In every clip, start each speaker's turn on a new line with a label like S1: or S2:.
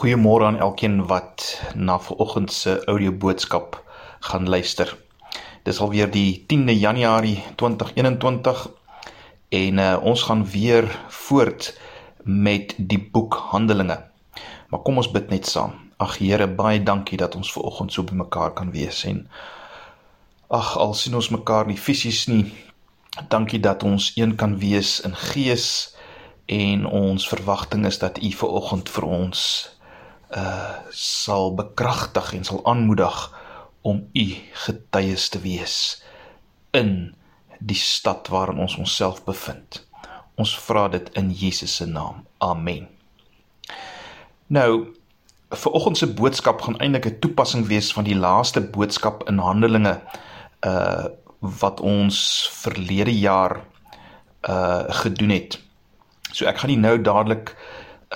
S1: Goeiemôre aan elkeen wat na vanoggend se audio boodskap gaan luister. Dis alweer die 10de Januarie 2021 en uh, ons gaan weer voort met die boek Handelinge. Maar kom ons bid net saam. Ag Here, baie dankie dat ons vanoggend so bymekaar kan wees en ag al sien ons mekaar nie fisies nie. Dankie dat ons een kan wees in gees en ons verwagting is dat u vanoggend vir ons uh sal bekragtig en sal aanmoedig om u getuies te wees in die stad waarin ons onsself bevind. Ons vra dit in Jesus se naam. Amen. Nou vir oggend se boodskap gaan eintlik 'n toepassing wees van die laaste boodskap in Handelinge uh wat ons verlede jaar uh gedoen het. So ek gaan nie nou dadelik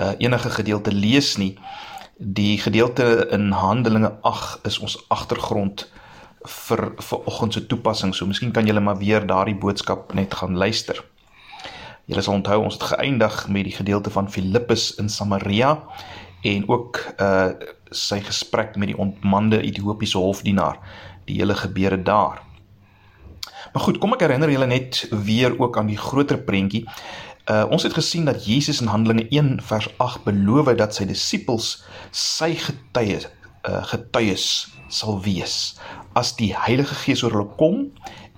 S1: uh enige gedeelte lees nie. Die gedeelte in Handelinge 8 is ons agtergrond vir vir oggend se toepassing. So miskien kan julle maar weer daardie boodskap net gaan luister. Julle sal onthou ons het geëindig met die gedeelte van Filippus in Samaria en ook uh sy gesprek met die ontmande Ethiopiese hofdienaar, die hele gebeure daar. Maar goed, kom ek herinner julle net weer ook aan die groter prentjie. Uh ons het gesien dat Jesus in Handelinge 1 vers 8 beloof dat sy disippels sy getuies uh getuies sal wees as die Heilige Gees oor hulle kom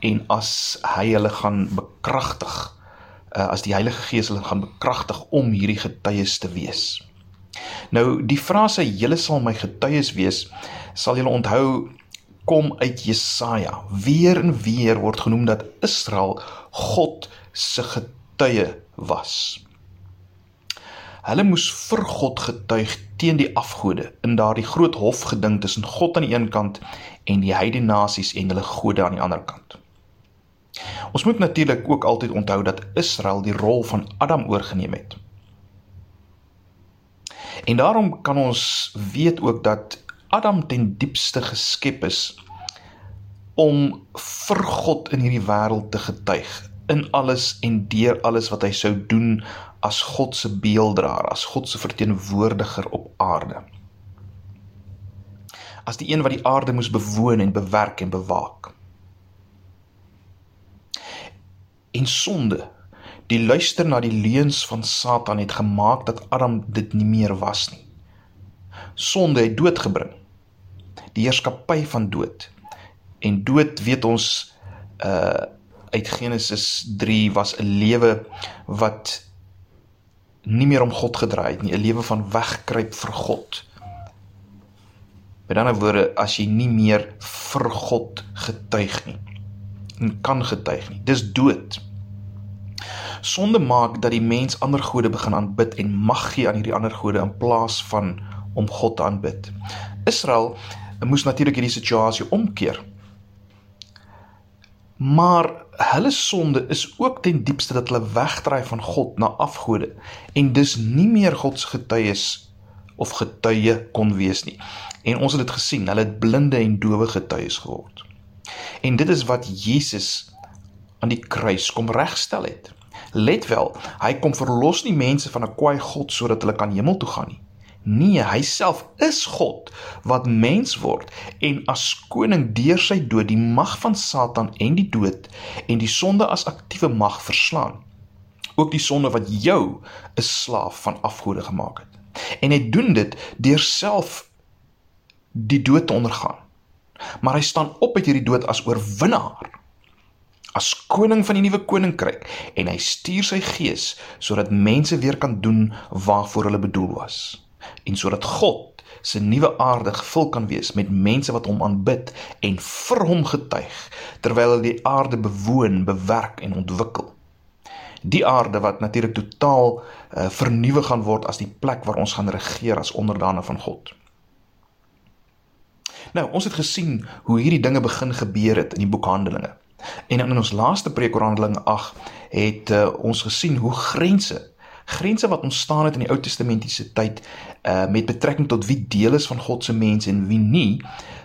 S1: en as hy hulle gaan bekragtig uh as die Heilige Gees hulle gaan bekragtig om hierdie getuies te wees. Nou die frase julle sal my getuies wees sal julle onthou kom uit Jesaja. Weer en weer word genoem dat Israel God se getuie was. Hulle moes vir God getuig teen die afgode in daardie groot hofgeding tussen God aan die een kant en die heidene nasies en hulle gode aan die ander kant. Ons moet natuurlik ook altyd onthou dat Israel die rol van Adam oorgeneem het. En daarom kan ons weet ook dat Adam ten diepste geskep is om vir God in hierdie wêreld te getuig in alles en deur alles wat hy sou doen as God se beelddraer, as God se verteenwoordiger op aarde. As die een wat die aarde moes bewoon en bewerk en bewaak. En sonde, die luister na die leuns van Satan het gemaak dat Adam dit nie meer was nie. Sonde het dood gebring. Die heerskappy van dood. En dood weet ons uh uit Genesis 3 was 'n lewe wat nie meer om God gedraai het nie, 'n lewe van wegkruip vir God. Met ander woorde, as jy nie meer vir God getuig nie en kan getuig nie, dis dood. Sonde maak dat die mens ander gode begin aanbid en mag gee aan hierdie ander gode in plaas van om God te aanbid. Israel moes natuurlik hierdie situasie omkeer. Maar hulle sonde is ook ten diepste dat hulle wegdraai van God na afgode en dus nie meer God se getuies of getuie kon wees nie. En ons het dit gesien, hulle het blinde en dowe getuies geword. En dit is wat Jesus aan die kruis kom regstel het. Let wel, hy kom verlos nie mense van 'n kwaai God sodat hulle kan hemel toe gaan nie. Nee, hy self is God wat mens word en as koning deur sy dood die mag van Satan en die dood en die sonde as aktiewe mag verslaan. Ook die sonde wat jou 'n slaaf van afgode gemaak het. En hy doen dit deur self die dood te ondergaan. Maar hy staan op uit hierdie dood as oorwinnaar. As koning van die nuwe koninkryk en hy stuur sy gees sodat mense weer kan doen waarvoor hulle bedoel was en sodat God se nuwe aarde gevul kan wees met mense wat hom aanbid en vir hom getuig terwyl hy die aarde bewoon, bewerk en ontwikkel. Die aarde wat natuurlik totaal uh, vernuwe gaan word as die plek waar ons gaan regeer as onderdane van God. Nou, ons het gesien hoe hierdie dinge begin gebeur het in die boek Handelinge. En in ons laaste preek oor Handelinge 8 het uh, ons gesien hoe grense grense wat ontstaan het in die Ou Testamentiese tyd uh met betrekking tot wie deel is van God se mense en wie nie.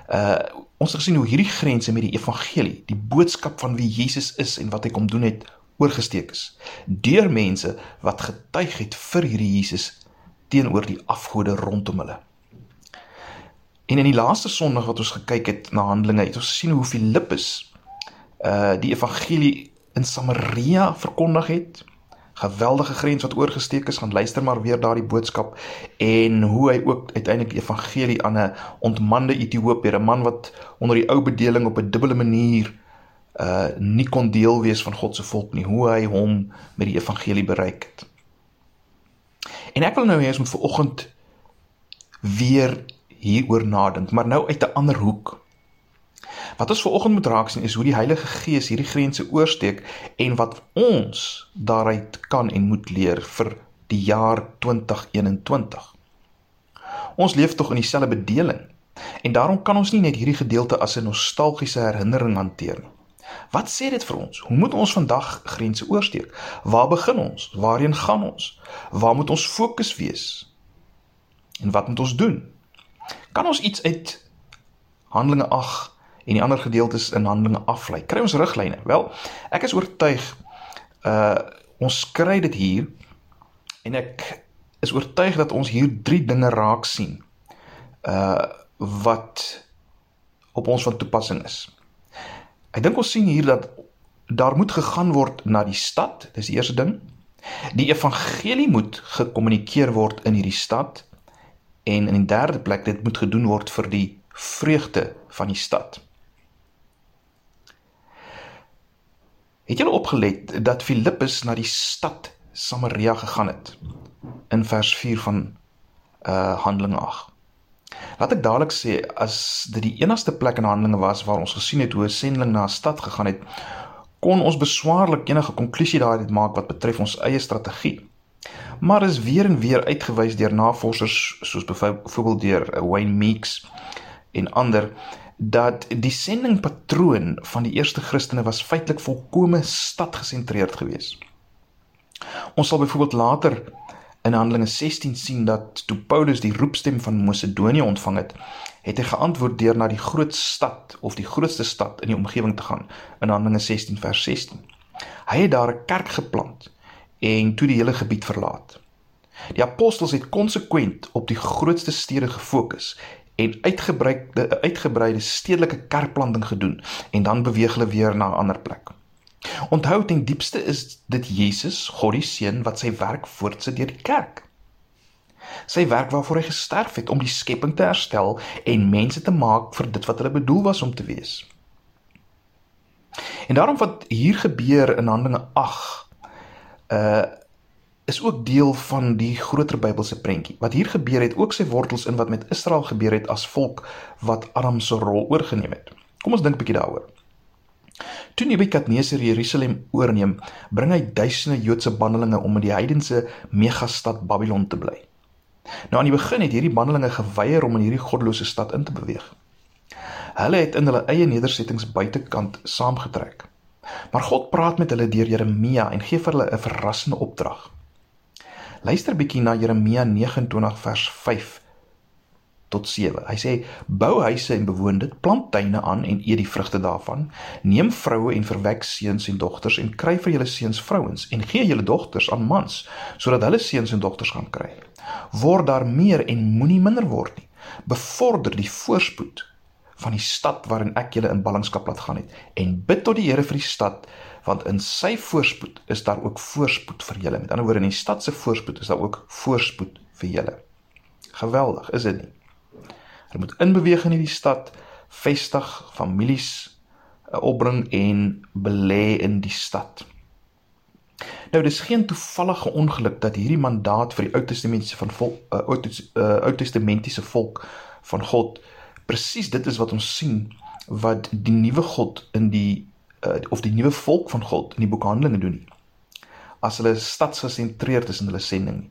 S1: Uh ons het gesien hoe hierdie grense met die evangelie, die boodskap van wie Jesus is en wat hy kom doen het, oorgesteek is deur mense wat getuig het vir hierdie Jesus teenoor die afgode rondom hulle. En in die laaste Sondag wat ons gekyk het na Handelinge, het ons gesien hoe Filippus uh die evangelie in Samaria verkondig het. Geweldige grens wat oorgesteek is, gaan luister maar weer daardie boodskap en hoe hy ook uiteindelik die evangelie aan 'n ontmande Ethiopiër, 'n man wat onder die ou bedeling op 'n dubbele manier uh nie kon deel wees van God se volk nie, hoe hy hom met die evangelie bereik het. En ek wil nou hê ons moet vir oggend weer hieroor nadink, maar nou uit 'n ander hoek. Wat ons veraloggend moet raak sien is hoe die Heilige Gees hierdie grense oorsteek en wat ons daaruit kan en moet leer vir die jaar 2021. Ons leef tog in dieselfde bedeling en daarom kan ons nie net hierdie gedeelte as 'n nostalgiese herinnering hanteer nie. Wat sê dit vir ons? Hoe moet ons vandag grense oorsteek? Waar begin ons? Waarheen gaan ons? Waar moet ons fokus wees? En wat moet ons doen? Kan ons iets uit Handelinge en die ander gedeeltes in Handelinge aflei. Kry ons riglyne. Wel, ek is oortuig uh ons kry dit hier en ek is oortuig dat ons hier drie dinge raak sien uh wat op ons van toepassing is. Ek dink ons sien hier dat daar moet gegaan word na die stad, dis die eerste ding. Die evangelie moet gekommunikeer word in hierdie stad en in die derde plek dit moet gedoen word vir die vreugde van die stad. Het julle opgelet dat Filippus na die stad Samaria gegaan het in vers 4 van uh Handelinge 8. Laat ek dadelik sê as dit die enigste plek in Handelinge was waar ons gesien het hoe 'n sendeling na 'n stad gegaan het, kon ons beswaarlik enige konklusie daaruit maak wat betref ons eie strategie. Maar is weer en weer uitgewys deur navorsers soos byvoorbeeld deur Wayne Meeks en ander dat die sendingpatroon van die eerste Christene was feitelik volkome stadgesentreerd geweest. Ons sal byvoorbeeld later in Handelinge 16 sien dat toe Paulus die roepstem van Macedonië ontvang het, het hy geantwoord deur na die groot stad of die grootste stad in die omgewing te gaan in Handelinge 16 vers 16. Hy het daar 'n kerk geplant en toe die hele gebied verlaat. Die apostels het konsekwent op die grootste stede gefokus en uitgebreide uitgebreide stedelike kerkplanting gedoen en dan beweeg hulle weer na 'n ander plek. Onthou ten diepste is dit Jesus, God die Seun wat sy werk voortsit deur die kerk. Sy werk waarvoor hy gesterf het om die skepping te herstel en mense te maak vir dit wat hulle bedoel was om te wees. En daarom wat hier gebeur in Handelinge 8 uh is ook deel van die groter Bybelse prentjie. Wat hier gebeur het ook sy wortels in wat met Israel gebeur het as volk wat Aram se rol oorgeneem het. Kom ons dink 'n bietjie daaroor. Toe Nebukadneser Jerusalem oorneem, bring hy duisende Joodse bandelinge om in die heidense megastad Babylon te bly. Nou aan die begin het hierdie bandelinge geweier om in hierdie goddelose stad in te beweeg. Hulle het in hulle eie nedersettings buitekant saamgetrek. Maar God praat met hulle deur Jeremia en gee vir hulle 'n verrassende opdrag. Luister bietjie na Jeremia 29 vers 5 tot 7. Hy sê: "Bou huise en bewoon dit, plant tuine aan en eet die vrugte daarvan. Neem vroue en verwek seuns en dogters en kry vir julle seuns vrouens en gee julle dogters aan mans, sodat hulle seuns en dogters gaan kry. Word daar meer en moenie minder word nie. Bevorder die voorspoed van die stad waarin ek julle in ballingskap laat gaan het en bid tot die Here vir die stad want in sy voorspoed is daar ook voorspoed vir julle. Met ander woorde in die stad se voorspoed is daar ook voorspoed vir julle. Geweldig, is dit nie? Hulle moet inbeweeg in hierdie stad, vestig, families eh, opbring en belê in die stad. Nou dis geen toevallige ongeluk dat hierdie mandaat vir die Ou Testamentiese van volk uh, Ou Testamentiese volk van God presies dit is wat ons sien wat die nuwe God in die uh, of die nuwe volk van God in die boek Handelinge doen nie. As hulle stadsgesentreerd is in hulle sending.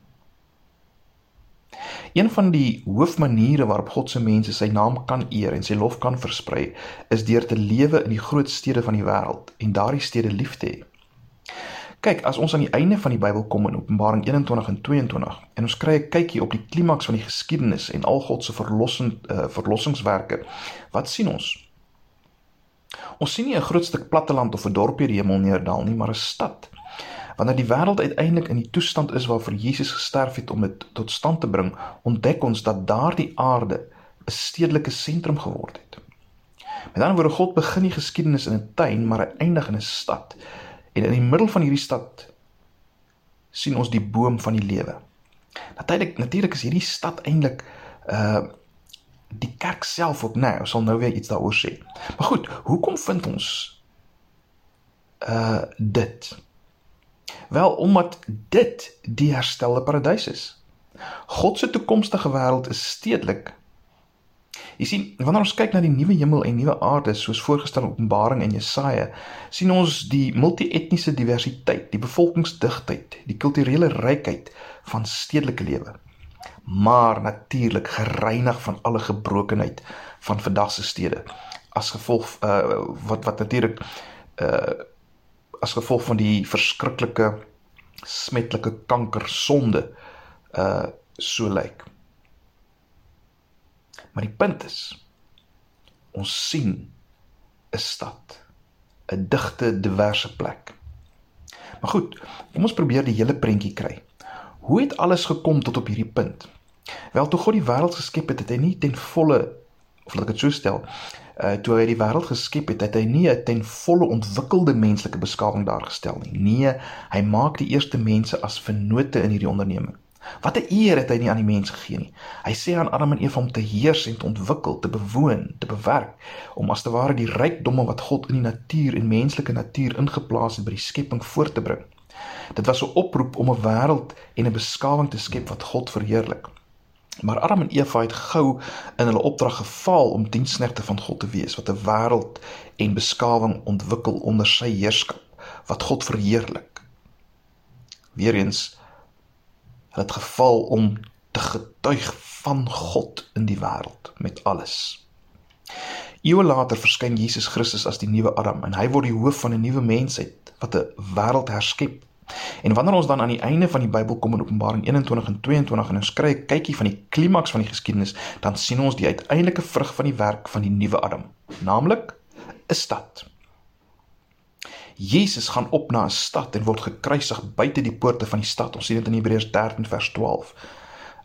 S1: Een van die hoofmaniere waarop God se mense sy naam kan eer en sy lof kan versprei, is deur te lewe in die groot stede van die wêreld en daardie stede lief te hê. Kyk, as ons aan die einde van die Bybel kom in Openbaring 21 en 22 en ons kry 'n kykie op die klimaks van die geskiedenis en al God se verlossing uh, verlossingswerke, wat sien ons? Ons sien nie 'n groot stuk platteland of 'n dorpie hemel neerdal nie, maar 'n stad. Wanneer die wêreld uiteindelik in die toestand is waarvoor Jesus gesterf het om dit tot stand te bring, ontdek ons dat daardie aarde 'n stedelike sentrum geword het. Met ander woorde, God begin die geskiedenis in 'n tuin, maar hy eindig in 'n stad. En in die middel van hierdie stad sien ons die boom van die lewe. Natuurlik natuurlik is hierdie stad eintlik uh die kerk self ook nou, sal nou weer iets daaroor sê. Maar goed, hoekom vind ons uh dit? Wel omdat dit die herstelde paradys is. God se toekomstige wêreld is stedelik Jy sien, wanneer ons kyk na die nuwe hemel en nuwe aarde soos voorgestel in Openbaring en Jesaja, sien ons die multietniese diversiteit, die bevolkingsdigtheid, die kulturele rykheid van stedelike lewe. Maar natuurlik gereinig van alle gebrokenheid van vandag se stede as gevolg uh wat wat natuurlik uh as gevolg van die verskriklike smetlike kanker sonde uh so lyk. Maar die punt is ons sien 'n stad, 'n digte, diverse plek. Maar goed, kom ons probeer die hele prentjie kry. Hoe het alles gekom tot op hierdie punt? Wel, toe God die wêreld geskep het, het hy nie ten volle of laat ek dit so stel, uh toe hy die wêreld geskep het, het hy nie 'n ten volle ontwikkelde menslike beskawing daar gestel nie. Nee, hy maak die eerste mense as vennote in hierdie onderneming. Wat 'n eer het hy nie aan die mens gegee nie. Hy sê aan Adam en Eva om te heers en te ontwikkel, te bewoon, te bewerk, om as te ware die rykdomme wat God in die natuur en menslike natuur ingeplaas het by die skepping voort te bring. Dit was 'n oproep om 'n wêreld en 'n beskawing te skep wat God verheerlik. Maar Adam en Eva het gou in hulle opdrag gefaal om diensknegte van God te wees wat 'n wêreld en beskawing ontwikkel onder sy heerskap wat God verheerlik. Weereens Hulle het geval om te getuig van God in die wêreld met alles. Eeue later verskyn Jesus Christus as die nuwe Adam en hy word die hoof van 'n nuwe mensheid wat 'n wêreld herskep. En wanneer ons dan aan die einde van die Bybel kom in Openbaring 21 en 22 en ons kry 'n kykie van die klimaks van die geskiedenis, dan sien ons die uiteindelike vrug van die werk van die nuwe Adam, naamlik 'n stad. Jesus gaan op na 'n stad en word gekruisig buite die poorte van die stad. Ons sien dit in Hebreërs 13 vers 12.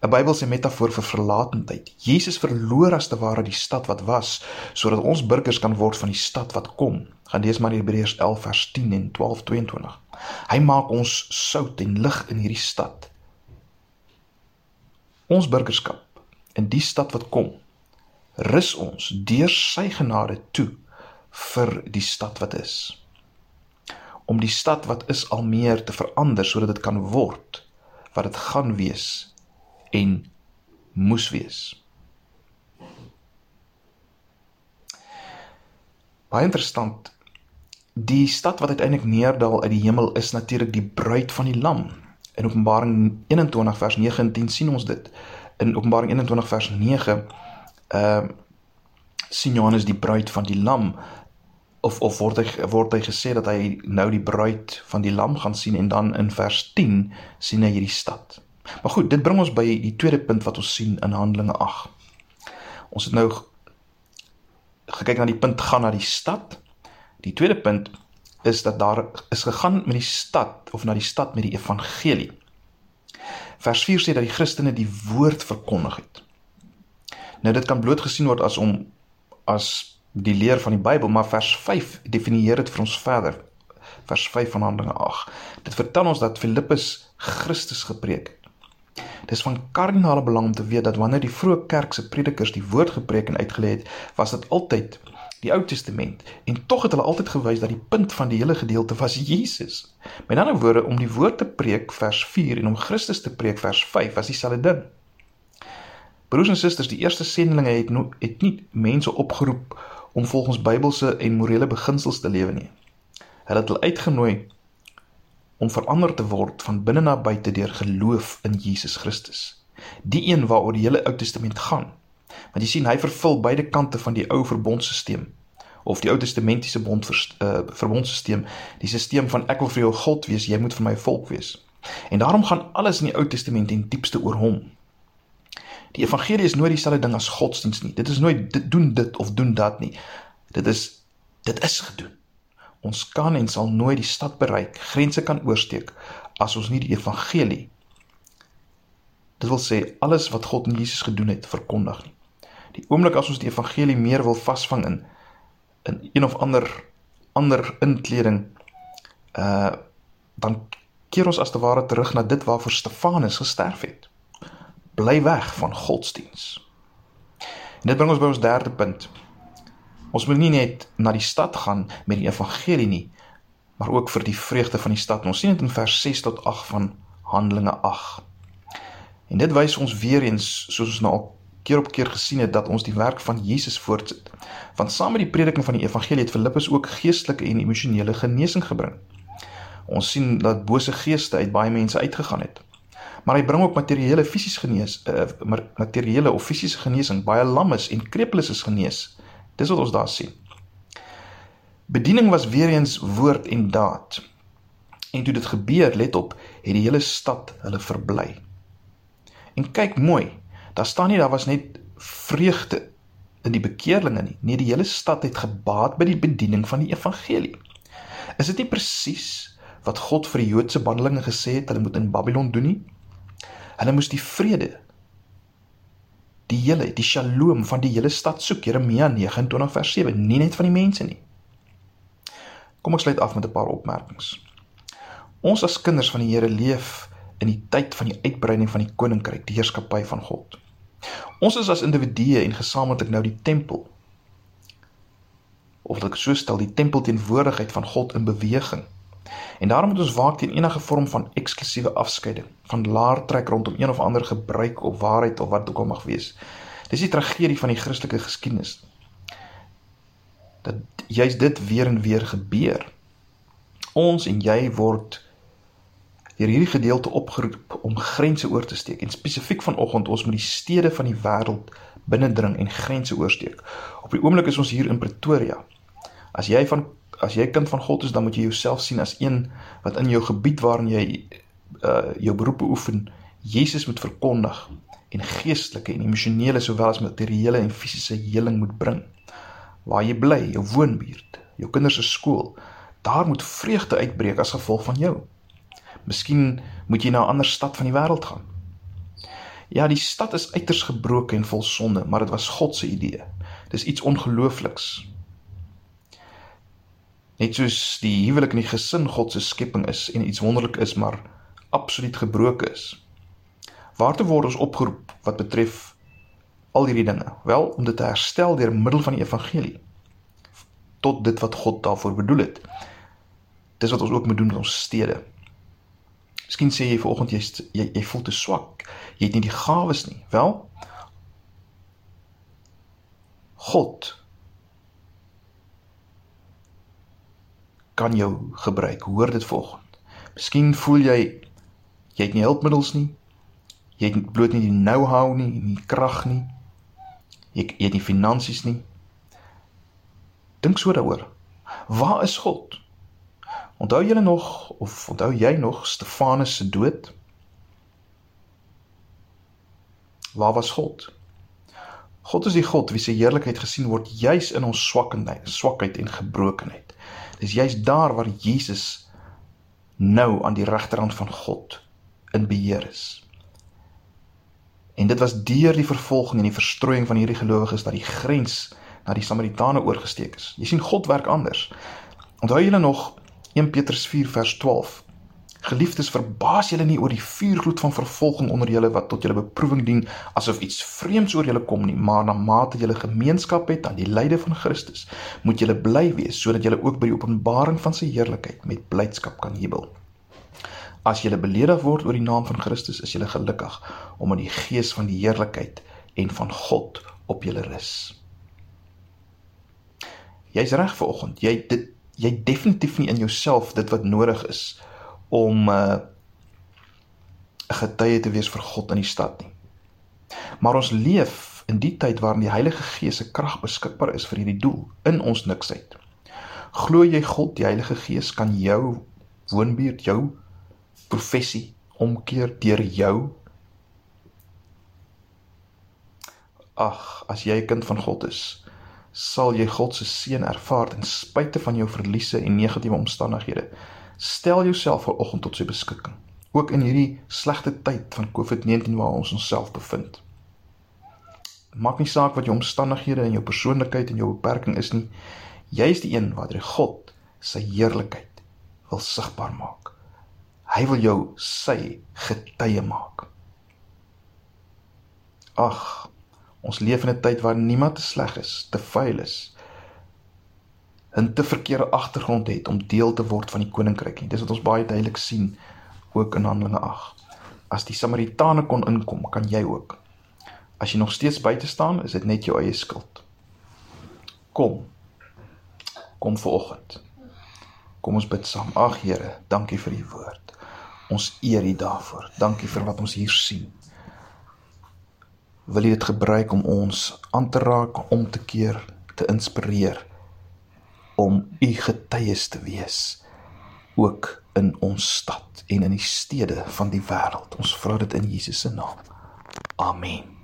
S1: 'n Bybelse metafoor vir verlatendheid. Jesus verloor as te ware die stad wat was sodat ons burgers kan word van die stad wat kom. Gaan lees maar Hebreërs 11 vers 10 en 12 22. Hy maak ons sout en lig in hierdie stad. Ons burgerskap in die stad wat kom rus ons deur sy genade toe vir die stad wat is om die stad wat is al meer te verander sodat dit kan word wat dit gaan wees en moes wees. Baie interessant. Die stad wat uiteindelik neerdal uit die hemel is natuurlik die bruid van die lam. In Openbaring 21 vers 9 en 10 sien ons dit. In Openbaring 21 vers 9 ehm uh, sien Johannes die bruid van die lam of of word hy word hy gesê dat hy nou die bruid van die lam gaan sien en dan in vers 10 sien hy hierdie stad. Maar goed, dit bring ons by die tweede punt wat ons sien in Handelinge 8. Ons het nou gekyk na die punt gaan na die stad. Die tweede punt is dat daar is gegaan met die stad of na die stad met die evangelie. Vers 4 sê dat die Christene die woord verkondig het. Nou dit kan bloot gesien word as om as die leer van die Bybel, maar vers 5 definieer dit vir ons verder. Vers 5 van Handelinge 8. Dit vertel ons dat Filippus Christus gepreek. Dis van kardinale belang om te weet dat wanneer die vroeë kerk se predikers die woord gepreek en uitgelê het, was dit altyd die Ou Testament en tog het hulle altyd gewys dat die punt van die hele gedeelte was Jesus. Met ander woorde om die woord te preek vers 4 en om Christus te preek vers 5 was dieselfde ding. Broers en susters, die eerste sendinge het no, het nie mense opgeroep om volgens Bybelse en morele beginsels te lewe nie. Hulle het hulle uitgenooi om verander te word van binne na buite deur geloof in Jesus Christus. Die een waaroor die hele Ou Testament gaan. Want jy sien hy vervul beide kante van die ou verbondstelsel of die Ou Testamentiese bond vir uh, verbondstelsel, die stelsel van ek wil vir jou God wees, jy moet vir my volk wees. En daarom gaan alles in die Ou Testament in diepste oor hom. Die evangelie is nooit dieselfde ding as godsdienst nie. Dit is nooit dit doen dit of doen dat nie. Dit is dit is gedoen. Ons kan en sal nooit die stad bereik, grense kan oorsteek as ons nie die evangelie dit wil sê alles wat God in Jesus gedoen het verkondig nie. Die oomblik as ons die evangelie meer wil vasvang in in een of ander ander inkleding uh dan keer ons as te ware terug na dit waarvoor Stefanus gesterf het. Bly weg van godsdiens. En dit bring ons by ons derde punt. Ons moet nie net na die stad gaan met die evangelie nie, maar ook vir die vreugde van die stad. Ons sien dit in vers 6 tot 8 van Handelinge 8. En dit wys ons weer eens soos ons nou al keer op keer gesien het dat ons die werk van Jesus voortsit. Want saam met die prediking van die evangelie het Filippus ook geestelike en emosionele genesing gebring. Ons sien dat bose geeste uit baie mense uitgegaan het. Maar hy bring ook materiële fisies genees, uh, materiële of fisiese genesing. Baie lammes en krepeles is genees. Dis wat ons daar sien. Bediening was weer eens woord en daad. En toe dit gebeur, let op, het die hele stad hulle verbly. En kyk mooi, daar staan nie daar was net vreugde in die bekeerlinge nie. Nee, die hele stad het gebaat by die bediening van die evangelie. Is dit nie presies wat God vir die Joodse bandelinge gesê het hulle moet in Babylon doen nie? Hulle moes die vrede die hele die shalom van die hele stad soek. Jeremia 29 vers 7, nie net van die mense nie. Kom ek sluit af met 'n paar opmerkings. Ons as kinders van die Here leef in die tyd van die uitbreiding van die koninkryk, die heerskappy van God. Ons is as individue en gesamentlik nou die tempel. Of wat ek so stel, die tempel teenwoordigheid van God in beweging. En daarom moet ons waak teen enige vorm van eksklusiewe afskeiding, van laar trek rondom een of ander gebruik of waarheid of wat ook al mag wees. Dis die tragedie van die Christelike geskiedenis. Dat juist dit weer en weer gebeur. Ons en jy word deur hierdie gedeelte opgeroep om grense oor te steek en spesifiek vanoggend ons moet die stede van die wêreld binnendring en grense oorsteek. Op die oomblik is ons hier in Pretoria. As jy van as jy kind van God is, dan moet jy jouself sien as een wat in jou gebied waarin jy uh jou beroep beoefen, Jesus moet verkondig en geestelike en emosionele sowel as materiële en fisiese heling moet bring. Waar jy bly, jou woonbuurt, jou kinders se skool, daar moet vreugde uitbreek as gevolg van jou. Miskien moet jy na 'n ander stad van die wêreld gaan. Ja, die stad is uiters gebroken en vol sonde, maar dit was God se idee. Dis iets ongeloofliks. Net soos die huwelik en die gesin God se skepping is en iets wonderlik is, maar absoluut gebroken is. Waartoe word ons opgeroep wat betref al hierdie dinge? Wel, om dit te herstel deur middel van die evangelie tot dit wat God daarvoor bedoel het. Dis wat ons ook moet doen met ons stede. Miskien sê jy vanoggend jy, jy jy voel te swak. Jy het nie die gawes nie. Wel? God kan jou gebruik. Hoor dit vanoggend. Miskien voel jy jy het nie hulpmiddels nie. Jy het bloot nie die know-how nie, nie krag nie. Jy, jy het nie finansies nie. Dink so daaroor. Waar is God? Onthou julle nog of onthou jy nog Stefanus se dood? Waar was God? God is die God wie se heerlikheid gesien word juis in ons swakheid, swakheid en gebrokenheid. Dis juis daar waar Jesus nou aan die regterhand van God in beheer is. En dit was deur die vervolging en die verstrooiing van hierdie gelowiges dat die grens na die Samaritane oorgesteek is. Jy sien God werk anders. Onthou julle nog 1 Petrus 4 vers 12. Geliefdes, verbaas julle nie oor die vuurgloed van vervolging onder julle wat tot julle beproewing dien asof iets vreemds oor julle kom nie, maar na mate julle gemeenskap het aan die lyde van Christus, moet julle bly wees sodat julle ook by die openbaring van sy heerlikheid met blydskap kan jubel. As julle beledig word oor die naam van Christus, is julle gelukkig omdat die gees van die heerlikheid en van God op julle rus. Jy's reg vanoggend. Jy dit jy definitief nie in jouself dit wat nodig is om 'n uh, getuie te wees vir God in die stad nie. Maar ons leef in die tyd waarin die Heilige Gees se krag beskikbaar is vir hierdie doel in ons niksheid. Glo jy God, die Heilige Gees kan jou woonbuurt, jou professie omkeer deur jou? Ag, as jy 'n kind van God is, sal jy God se seën ervaar ten spyte van jou verliese en negatiewe omstandighede. Stel jouself vanoggend tot sy beskikking, ook in hierdie slegte tyd van COVID-19 waar ons onsself bevind. Maak nie saak wat jou omstandighede en jou persoonlikheid en jou beperking is nie. Jy is die een wat deur God sy heerlikheid wil sigbaar maak. Hy wil jou sy getuie maak. Ag, ons leef in 'n tyd waar niemand te sleg is, te vuil is, 'n te verkeerde agtergrond het om deel te word van die koninkryk nie. Dis wat ons baie duidelik sien ook in Handelinge 8. As die Samaritane kon inkom, kan jy ook. As jy nog steeds buite staan, is dit net jou eie skuld. Kom. Kom vanoggend. Kom ons bid saam. Ag Here, dankie vir u woord. Ons eer u daarvoor. Dankie vir wat ons hier sien. Wil u dit gebruik om ons aan te raak, om te keer, te inspireer om u getuies te wees ook in ons stad en in die stede van die wêreld. Ons vra dit in Jesus se naam. Amen.